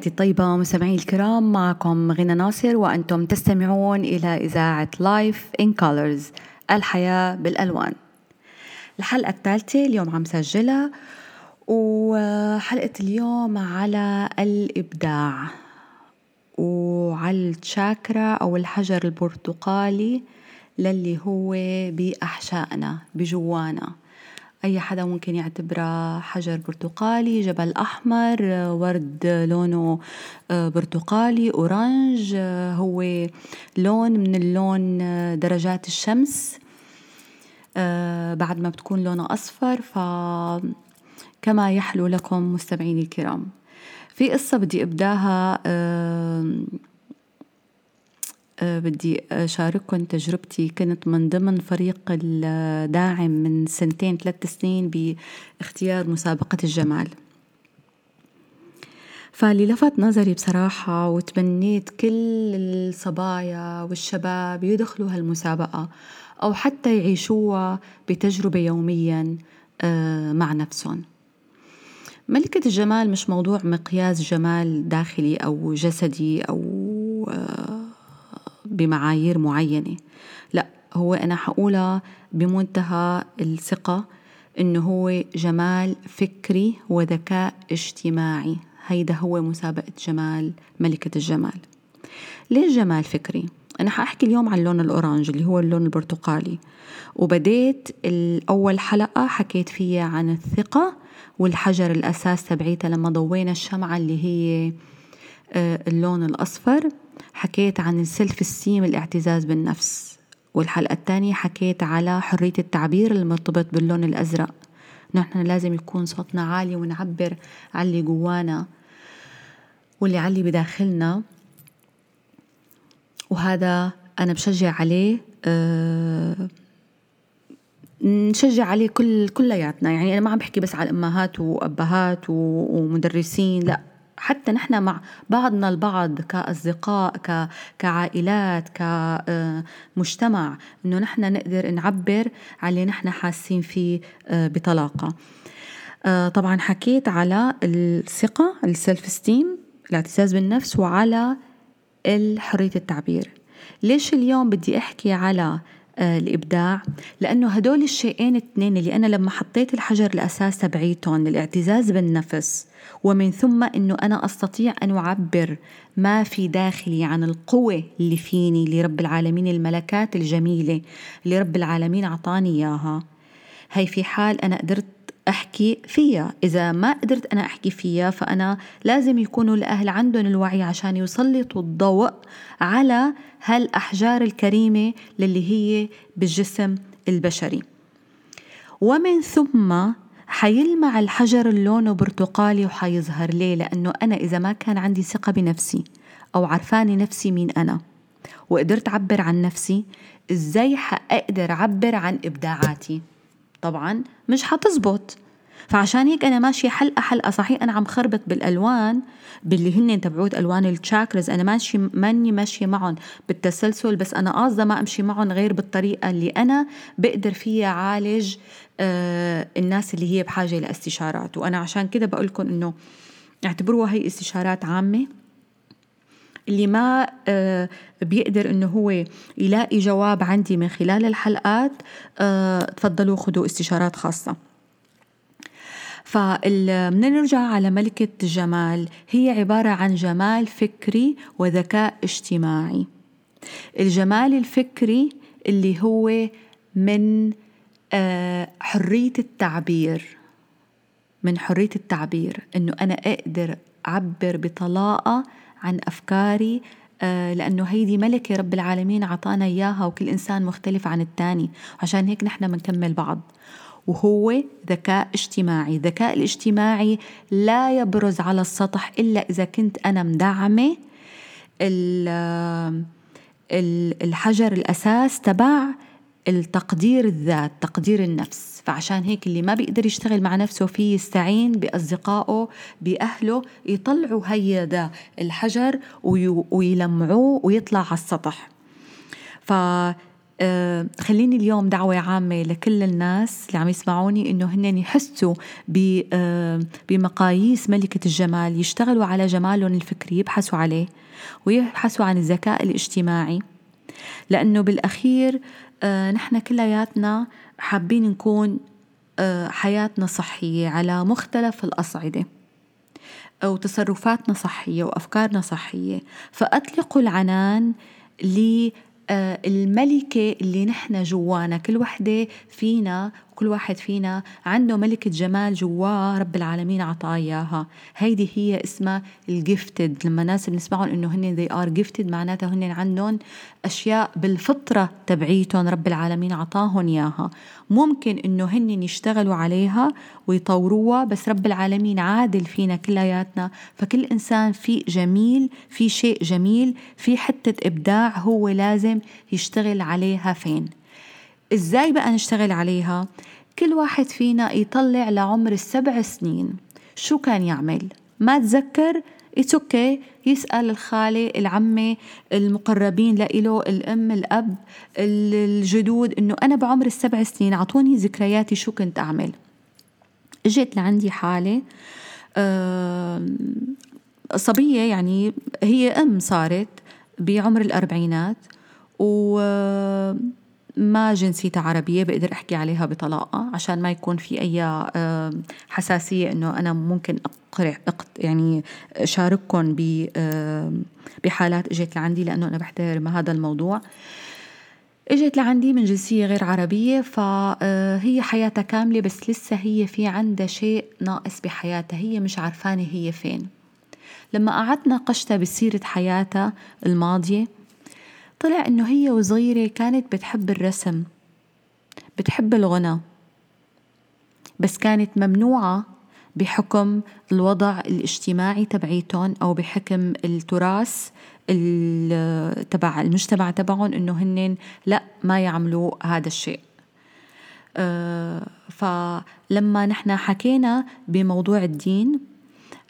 تحياتي الطيبة مستمعي الكرام معكم غنى ناصر وأنتم تستمعون إلى إذاعة لايف إن كولرز الحياة بالألوان. الحلقة الثالثة اليوم عم سجلها وحلقة اليوم على الإبداع وعلى الشاكرا أو الحجر البرتقالي للي هو بأحشائنا بجوانا. أي حدا ممكن يعتبره حجر برتقالي جبل أحمر ورد لونه آه، برتقالي أورانج آه، هو لون من اللون آه، درجات الشمس. بعد ما بتكون لونه أصفر ف كما يحلو لكم مستمعيني الكرام. في قصة بدي أبداها بدي أشارككم تجربتي. كنت من ضمن فريق الداعم من سنتين ثلاث سنين باختيار مسابقة الجمال. فاللي لفت نظري بصراحة وتمنيت كل الصبايا والشباب يدخلوا هالمسابقة أو حتى يعيشوها بتجربة يوميا آه، مع نفسهم. ملكة الجمال مش موضوع مقياس جمال داخلي أو جسدي أو آه، بمعايير معينة. لا هو أنا حقولها بمنتهى الثقة إنه هو جمال فكري وذكاء اجتماعي. هيدا هو مسابقة جمال ملكة الجمال. ليش جمال فكري؟ أنا حأحكي اليوم عن اللون الأورانج اللي هو اللون البرتقالي. وبديت الأول حلقة حكيت فيها عن الثقة والحجر الأساس تبعيتها لما ضوينا الشمعة اللي هي آه، اللون الأصفر. حكيت عن ال self-esteem الاعتزاز بالنفس والحلقة الثانية حكيت على حرية التعبير المرتبط باللون الأزرق. نحن لازم يكون صوتنا عالي ونعبر عن اللي جوانا واللي علي بداخلنا. وهذا أنا بشجع عليه أه نشجع عليه كل كلياتنا. يعني أنا ما عم بحكي بس على الأمهات وأبهات ومدرسين لا. حتى نحن مع بعضنا البعض كأصدقاء كعائلات كمجتمع إنه نحن نقدر نعبر على اللي نحن حاسين فيه آه، بطلاقة. آه، طبعا حكيت على الثقة السلف ستيم الاعتزاز بالنفس وعلى حرية التعبير. ليش اليوم بدي أحكي على آه، الإبداع لأنه هدول الشيئين اثنين اللي أنا لما حطيت الحجر الأساس تبعيتهم الاعتزاز بالنفس ومن ثم أنه أنا أستطيع أن أعبر ما في داخلي عن القوة اللي فيني لرب العالمين الملكات الجميلة اللي رب العالمين أعطاني إياها. هي في حال أنا قدرت أحكي فيها. إذا ما قدرت أنا أحكي فيها فأنا لازم يكونوا الأهل عندهم الوعي عشان يسلطوا الضوء على هالأحجار الكريمة للي هي بالجسم البشري. ومن ثم حيلمع الحجر اللون برتقالي وحيظهر ليه؟ لأنه أنا إذا ما كان عندي ثقة بنفسي أو عرفاني نفسي مين أنا وقدرت أعبر عن نفسي إزاي حأقدر أعبر عن إبداعاتي؟ طبعا مش حتزبط. فعشان هيك أنا ماشية حلقة حلقة صحيح أنا عم خربط بالألوان باللي هن تبعوت ألوان التشاكرز أنا ماشي ماني ماشية معهم بالتسلسل بس أنا قاصدة ما أمشي معهم غير بالطريقة اللي أنا بقدر فيها عالج آه الناس اللي هي بحاجة لإستشارات. وأنا عشان كده بقول لكم إنه اعتبروها هي استشارات عامة. اللي ما آه، بيقدر إنه هو يلاقي جواب عندي من خلال الحلقات آه، تفضلوا خذوا استشارات خاصة. فبدنا نرجع على ملكة الجمال هي عبارة عن جمال فكري وذكاء اجتماعي. الجمال الفكري اللي هو من آه، حرية التعبير. من حرية التعبير. إنه أنا أقدر أعبر بطلاقة عن أفكاري آه، لأنه هيدي ملكة رب العالمين عطانا إياها وكل إنسان مختلف عن التاني. عشان هيك نحن بنكمل بعض. وهو ذكاء اجتماعي. الذكاء الاجتماعي لا يبرز على السطح إلا إذا كنت أنا مدعمة الحجر الأساس تبع التقدير الذات تقدير النفس. فعشان هيك اللي ما بيقدر يشتغل مع نفسه فيه يستعين بأصدقائه بأهله يطلعوا هيدا الحجر ويلمعوه ويطلع على السطح. ف آه، خليني اليوم دعوة عامة لكل الناس اللي عم يسمعوني إنه هن يحسوا آه، بمقاييس ملكة الجمال يشتغلوا على جمالهم الفكري يبحثوا عليه ويبحثوا عن الذكاء الاجتماعي. لأنه بالأخير نحن كلياتنا حابين نكون حياتنا صحية على مختلف الأصعدة وتصرفاتنا صحية وأفكارنا صحية. فأطلقوا العنان للملكة اللي نحن جوانا. كل وحدة فينا كل واحد فينا عنده ملكة جمال جواه رب العالمين عطاه إياها. هيدي هي اسمها الجفتد لما ناس بنسمعهم إنه هن they are gifted معناتها هن عندهم أشياء بالفطرة تبعيتهم رب العالمين عطاهم إياها. ممكن إنه هن يشتغلوا عليها ويطوروها بس رب العالمين عادل فينا كلياتنا. فكل إنسان في جميل في شيء جميل في حتة إبداع هو لازم يشتغل عليها فين؟ إزاي بقى نشتغل عليها؟ كل واحد فينا يطلع لعمر السبع سنين شو كان يعمل؟ ما تذكر أوكي. يسأل الخالة العمة المقربين لإله الأم الأب الجدود إنه أنا بعمر السبع سنين أعطوني ذكرياتي شو كنت أعمل إجت لعندي حالة صبية يعني هي أم صارت بعمر الأربعينات و ما جنسيتها عربية بقدر أحكي عليها بطلاقة عشان ما يكون في أي حساسية إنه أنا ممكن أقرع يعني شارككم بحالات إجت لعندي لأنه أنا بحترم هذا الموضوع. إجت لعندي من جنسية غير عربية فهي حياتها كاملة بس لسه هي في عندها شيء ناقص بحياتها هي مش عارفانة هي فين. لما قعدت ناقشتها بسيرة حياتها الماضية طلع إنه هي وصغيرة كانت بتحب الرسم بتحب الغنى بس كانت ممنوعة بحكم الوضع الاجتماعي تبعيتهم أو بحكم التراث تبع المجتمع تبعهم إنه هن لا ما يعملوا هذا الشيء. أه فلما نحن حكينا بموضوع الدين آه،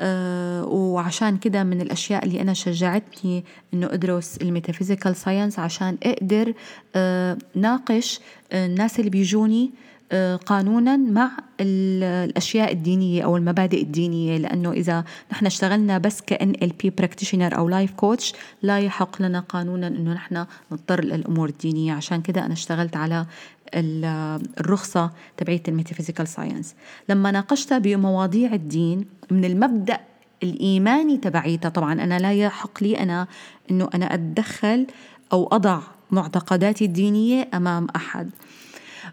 وعشان كده من الأشياء اللي أنا شجعتني إنه أدرس ال metaphysical science عشان أقدر آه، ناقش الناس اللي بيجوني آه، قانونا مع الأشياء الدينية أو المبادئ الدينية. لأنه إذا نحن اشتغلنا بس ك NLP practitioner أو life coach لا يحق لنا قانونا إنه نحن نضطر للأمور الدينية. عشان كده أنا اشتغلت على الرخصة تبعية ال metaphysical science. لما ناقشتها بمواضيع الدين من المبدأ الإيماني تبعيتها طبعا أنا لا يحق لي أنا أنه أنا أتدخل أو أضع معتقداتي الدينية أمام أحد.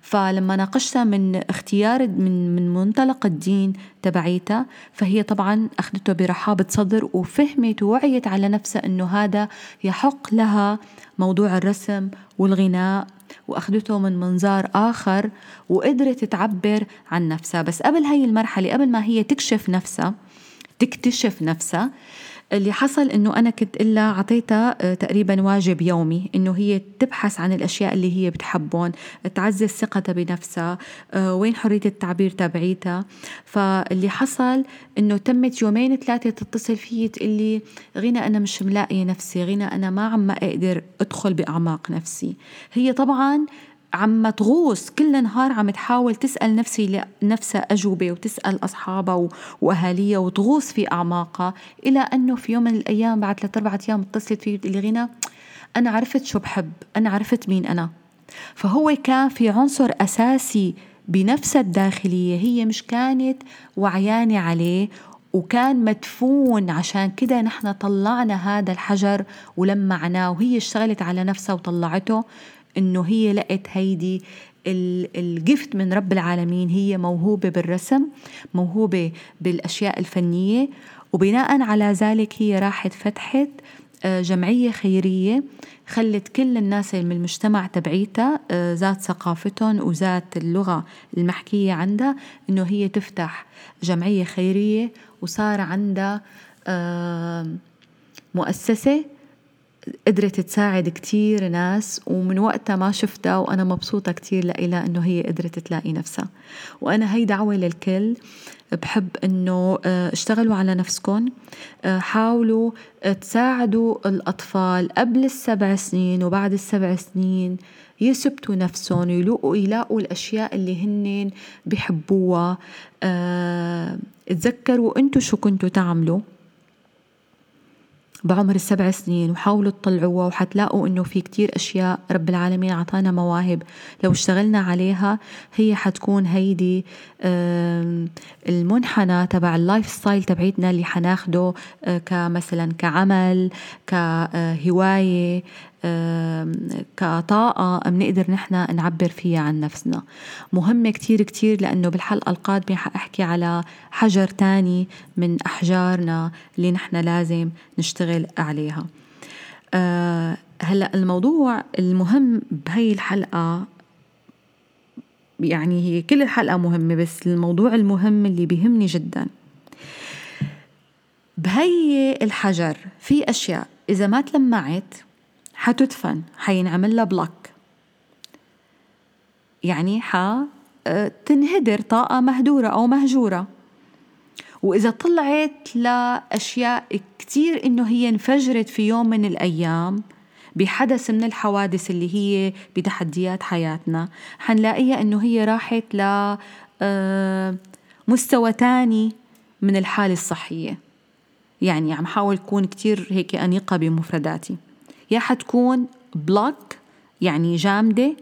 فلما ناقشتها من اختيار من من منطلق الدين تبعيتها فهي طبعا أخذته برحابة صدر وفهمت ووعيت على نفسها إنه هذا يحق لها موضوع الرسم والغناء وأخذته من منظار آخر وقدرت تعبر عن نفسها. بس قبل هاي المرحلة قبل ما هي تكشف نفسها تكتشف نفسها اللي حصل إنه أنا كنت إلا اعطيتها آه، تقريبا واجب يومي إنه هي تبحث عن الأشياء اللي هي بتحبهم تعزز ثقتها بنفسها آه، وين حرية التعبير تبعيتها. فاللي حصل إنه تمت يومين ثلاثة تتصل فيي تقول لي غنى أنا مش ملاقية نفسي غنى أنا ما عم أقدر أدخل بأعماق نفسي. هي طبعا عم تغوص كل نهار عم تحاول تسأل نفسي نفسها أجوبة وتسأل أصحابها وأهاليها وتغوص في أعماقها إلى أنه في يوم من الأيام بعد ثلاث أربعة أيام اتصلت فيه غنى أنا عرفت شو بحب أنا عرفت مين أنا. فهو كان في عنصر أساسي بنفسها الداخلية هي مش كانت وعيانة عليه وكان مدفون عشان كده نحن طلعنا هذا الحجر ولمعناه وهي اشتغلت على نفسها وطلعته. إنه هي لقت هيدي الجفت من رب العالمين هي موهوبة بالرسم موهوبة بالأشياء الفنية وبناء على ذلك هي راحت فتحت آه، جمعية خيرية خلت كل الناس من المجتمع تبعيتها آه، ذات ثقافتهم وذات اللغة المحكية عندها إنه هي تفتح جمعية خيرية وصار عندها مؤسسة قدرت تساعد كتير ناس ومن وقتها ما شفتها وأنا مبسوطة كتير لإلها إنه هي قدرت تلاقي نفسها. وأنا هي دعوة للكل. بحب إنه آه، اشتغلوا على نفسكم آه، حاولوا تساعدوا الأطفال قبل السبع سنين وبعد السبع سنين يثبتوا نفسهم يلاقوا يلاقوا الأشياء اللي هن بحبوها تذكروا أنتم شو كنتوا تعملوا. بعمر السبع سنين وحاولوا تطلعوها وحتلاقوا إنه في كتير أشياء رب العالمين أعطانا مواهب. لو اشتغلنا عليها هي حتكون هيدي المنحنى تبع ال lifestyle تبعيتنا اللي حناخده آه، كمثلا كعمل كهوايه كطاقة بنقدر نحن نعبر فيها عن نفسنا. مهمة كتير كتير لأنه بالحلقة القادمة حأحكي على حجر تاني من أحجارنا اللي نحن لازم نشتغل عليها. أه هلأ الموضوع المهم بهي الحلقة يعني هي كل الحلقة مهمة بس الموضوع المهم اللي بيهمني جدا. بهي الحجر في أشياء إذا ما تلمعت حتدفن حينعمل لها بلوك يعني ح آه، تنهدر طاقة مهدورة أو مهجورة. وإذا طلعت لأشياء كتير إنه هي انفجرت في يوم من الأيام بحدث من الحوادث اللي هي بتحديات حياتنا حنلاقيها إنه هي راحت ل آه، مستوى تاني من الحالة الصحية. يعني عم حاول كون كتير هيك أنيقة بمفرداتي. يا حتكون بلوك يعني جامدة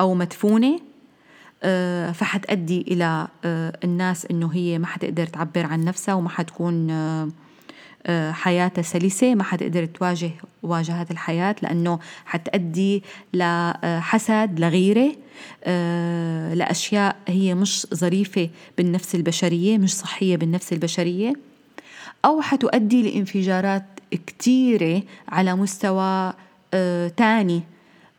أو مدفونة آه، فحتأدي إلى آه، الناس إنه هي ما حتقدر تعبر عن نفسها وما حتكون آه، حياتها سلسة ما حتقدر تواجه واجهات الحياة لأنه حتأدي لحسد لغيرة لأشياء هي مش ظريفة بالنفس البشرية مش صحية بالنفس البشرية. أو حتؤدي لانفجارات كتيرة على مستوى آه تاني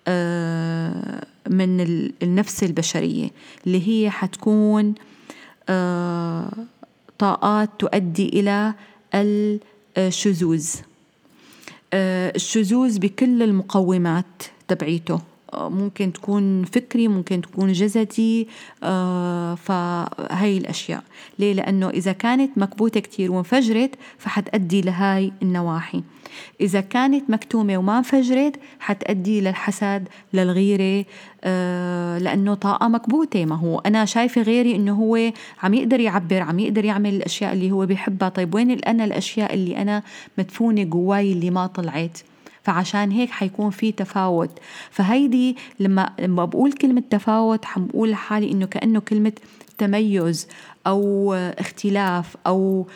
آه من النفس البشرية اللي هي حتكون آه طاقات تؤدي إلى الشذوذ. الشذوذ بكل المقومات تبعيته. ممكن تكون فكري ممكن تكون جسدي آه فهي الأشياء. ليه؟ لأنه إذا كانت مكبوتة كتير وانفجرت فحتأدي لهاي النواحي. إذا كانت مكتومة وما انفجرت حتأدي للحسد للغيرة آه لأنه طاقة مكبوتة. ما هو أنا شايفة غيري إنه هو عم يقدر يعبر عم يقدر يعمل الأشياء اللي هو بيحبها. طيب وين أنا الأشياء اللي أنا مدفونة جواي اللي ما طلعت؟ فعشان هيك حيكون في تفاوت. فهيدي لما لما بقول كلمة تفاوت حنقول لحالي إنه كأنه كلمة تميز أو اختلاف أو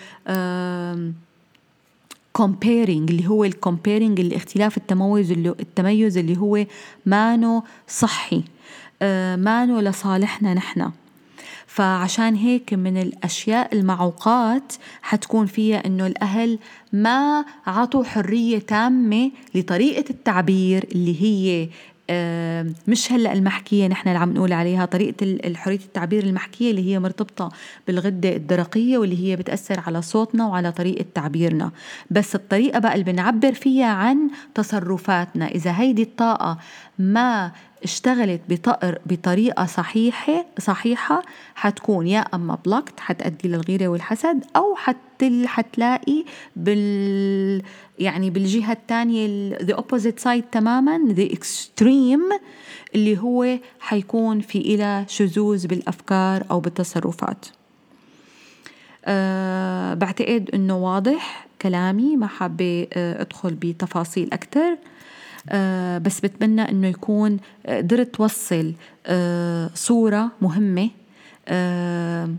comparing اللي هو ال comparing الاختلاف التميز اللي التميز اللي هو مانو صحي آه، مانو لصالحنا نحن. فعشان هيك من الأشياء المعوقات حتكون فيها إنه الأهل ما عطوا حرية تامة لطريقة التعبير اللي هي مش هلأ المحكية نحن اللي عم نقول عليها طريقة حرية التعبير المحكية اللي هي مرتبطة بالغدة الدرقية واللي هي بتأثر على صوتنا وعلى طريقة تعبيرنا. بس الطريقة بقى اللي بنعبر فيها عن تصرفاتنا. إذا هيدي الطاقة ما اشتغلت بطريقة صحيحة صحيحة حتكون يا أما بلوكت حتأدي للغيرة والحسد أو حتل حتلاقي بال يعني بالجهة الثانية the opposite side تماما the extreme اللي هو حيكون في إلى شذوذ بالأفكار أو بالتصرفات. أه بعتقد أنه واضح كلامي ما حابة أه أدخل بتفاصيل أكثر بس بتمنى أنه يكون قدرت توصل صورة مهمة أه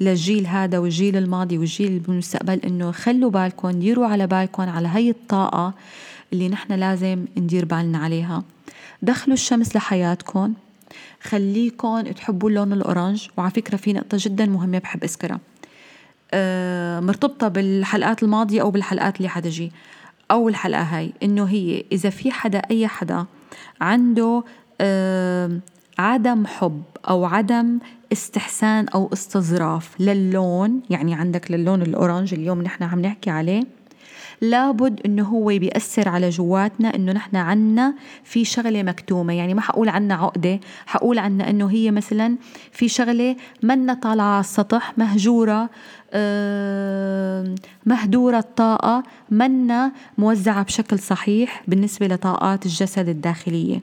للجيل هذا والجيل الماضي والجيل بالمستقبل إنه خلوا بالكم ديروا على بالكم على هي الطاقة اللي نحن لازم ندير بالنا عليها. دخلوا الشمس لحياتكم. خليكم تحبوا اللون الأورانج. وعلى فكرة في نقطة جدا مهمة بحب أذكرها. آه مرتبطة بالحلقات الماضية أو بالحلقات اللي حتجي. أول حلقة هاي إنه هي إذا في حدا أي حدا عنده عدم حب أو عدم استحسان أو استظراف للون يعني عندك للون الأورانج اليوم نحن عم نحكي عليه لابد إنه هو بيأثر على جواتنا إنه نحن عنا في شغلة مكتومة. يعني ما حقول عنا عقدة حقول عنا إنه هي مثلا في شغلة منا طالعة على السطح مهجورة مهدورة الطاقة منا موزعة بشكل صحيح بالنسبة لطاقات الجسد الداخلية.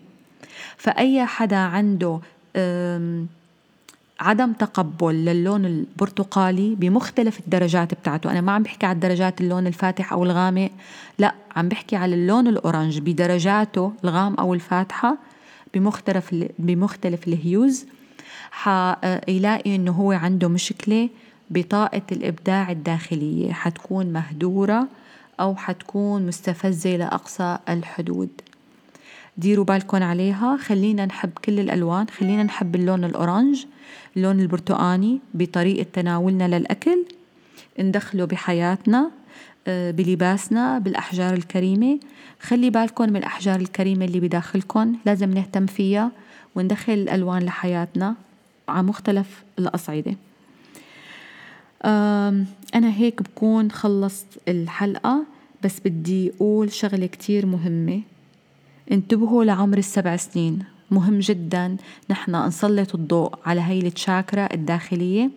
فأي حدا عنده عدم تقبل للون البرتقالي بمختلف الدرجات بتاعته. أنا ما عم بحكي على الدرجات اللون الفاتح أو الغامق لا عم بحكي على اللون الأورنج بدرجاته الغام أو الفاتحة بمختلف بمختلف الهيوز. حيلاقي إنه هو عنده مشكلة بطاقة الإبداع الداخلية. حتكون مهدورة أو حتكون مستفزة لأقصى الحدود. ديروا بالكم عليها. خلينا نحب كل الألوان. خلينا نحب اللون الأورنج اللون البرتقاني بطريقة تناولنا للأكل. ندخله بحياتنا آه، بلباسنا بالأحجار الكريمة. خلي بالكم من الأحجار الكريمة اللي بداخلكم. لازم نهتم فيها وندخل الألوان لحياتنا على مختلف الأصعدة. أنا هيك بكون خلصت الحلقة بس بدي أقول شغلة كتير مهمة. انتبهوا لعمر السبع سنين. مهم جدا نحن نسلط الضوء على هاي التشاكرا الداخلية.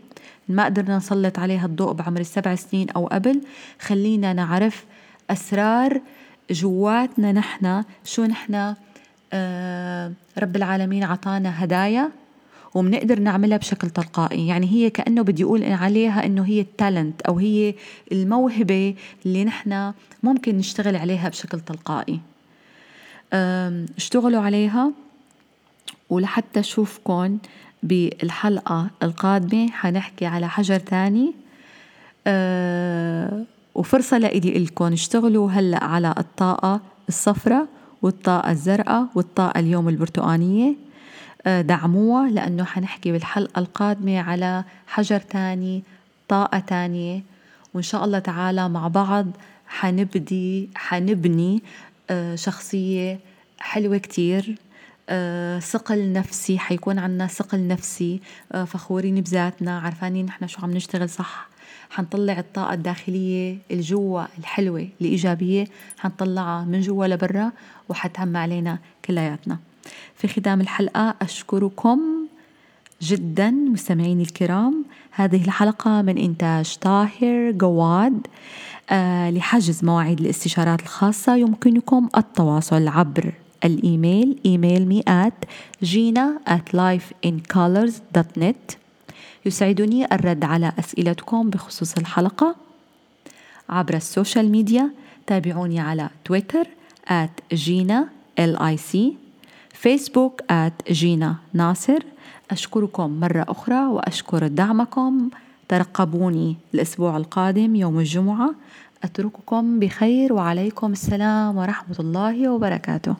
ما قدرنا نسلط عليها الضوء بعمر السبع سنين أو قبل. خلينا نعرف أسرار جواتنا نحن شو نحن آه رب العالمين عطانا هدايا وبنقدر نعملها بشكل تلقائي. يعني هي كأنه بدي أقول عليها أنه هي التالنت أو هي الموهبة اللي نحن ممكن نشتغل عليها بشكل تلقائي. اشتغلوا عليها ولحتى أشوفكم بالحلقة القادمة. حنحكي على حجر تاني. أه وفرصة لإلي إلكم اشتغلوا هلأ على الطاقة الصفراء والطاقة الزرقاء والطاقة اليوم البرتقانية. أه دعموها لأنه حنحكي بالحلقة القادمة على حجر تاني طاقة تانية. وإن شاء الله تعالى مع بعض حنبدي حنبني شخصية حلوة كتير. آه، ثقل نفسي حيكون عنا ثقل نفسي. آه، فخورين بذاتنا عرفانين نحن شو عم نشتغل صح. حنطلع الطاقة الداخلية الجوا الحلوة الإيجابية حنطلعها من جوا لبرا وحتهم علينا كلياتنا. في ختام الحلقة أشكركم جدا مستمعيني الكرام. هذه الحلقة من إنتاج طاهر جواد. آه لحجز مواعيد الاستشارات الخاصة يمكنكم التواصل عبر الإيميل email me at جينا at lifeincolors.net يسعدني الرد على أسئلتكم بخصوص الحلقة. عبر السوشيال ميديا تابعوني على تويتر at جينا LIC فيسبوك at جينا ناصر. أشكركم مرة أخرى وأشكر دعمكم. ترقبوني الأسبوع القادم يوم الجمعة. أترككم بخير وعليكم السلام ورحمة الله وبركاته.